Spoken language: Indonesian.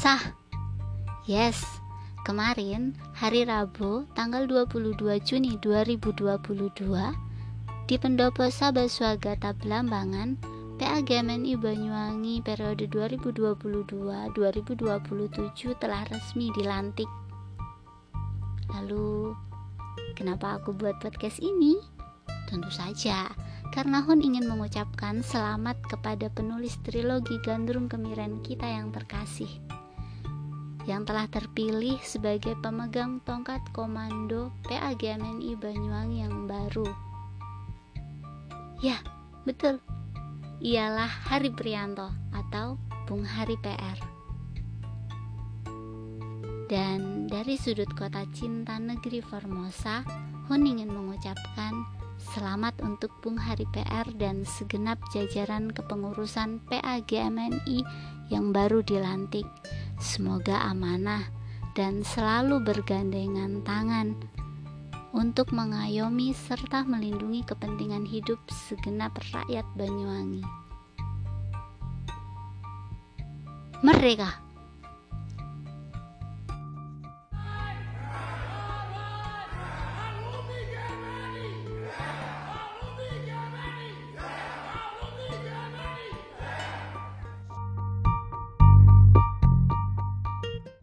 Sah. Yes, kemarin hari Rabu tanggal 22 Juni 2022 di Pendopo Sabaswagata Belambangan PAGMNI Banyuwangi periode 2022-2027 telah resmi dilantik. Lalu, kenapa aku buat podcast ini? Tentu saja, karena Hun ingin mengucapkan selamat kepada penulis trilogi Gandrung Kemiren kita yang terkasih yang telah terpilih sebagai pemegang tongkat komando PAGMNI Banyuwangi yang baru. Ya, betul ialah Hari Prianto atau Bung Hari PR. Dan dari sudut kota cinta negeri Formosa, Hun ingin mengucapkan selamat untuk Bung Hari PR dan segenap jajaran kepengurusan PAGMNI yang baru dilantik. Semoga amanah dan selalu bergandengan tangan untuk mengayomi serta melindungi kepentingan hidup segenap rakyat Banyuwangi. Merdeka!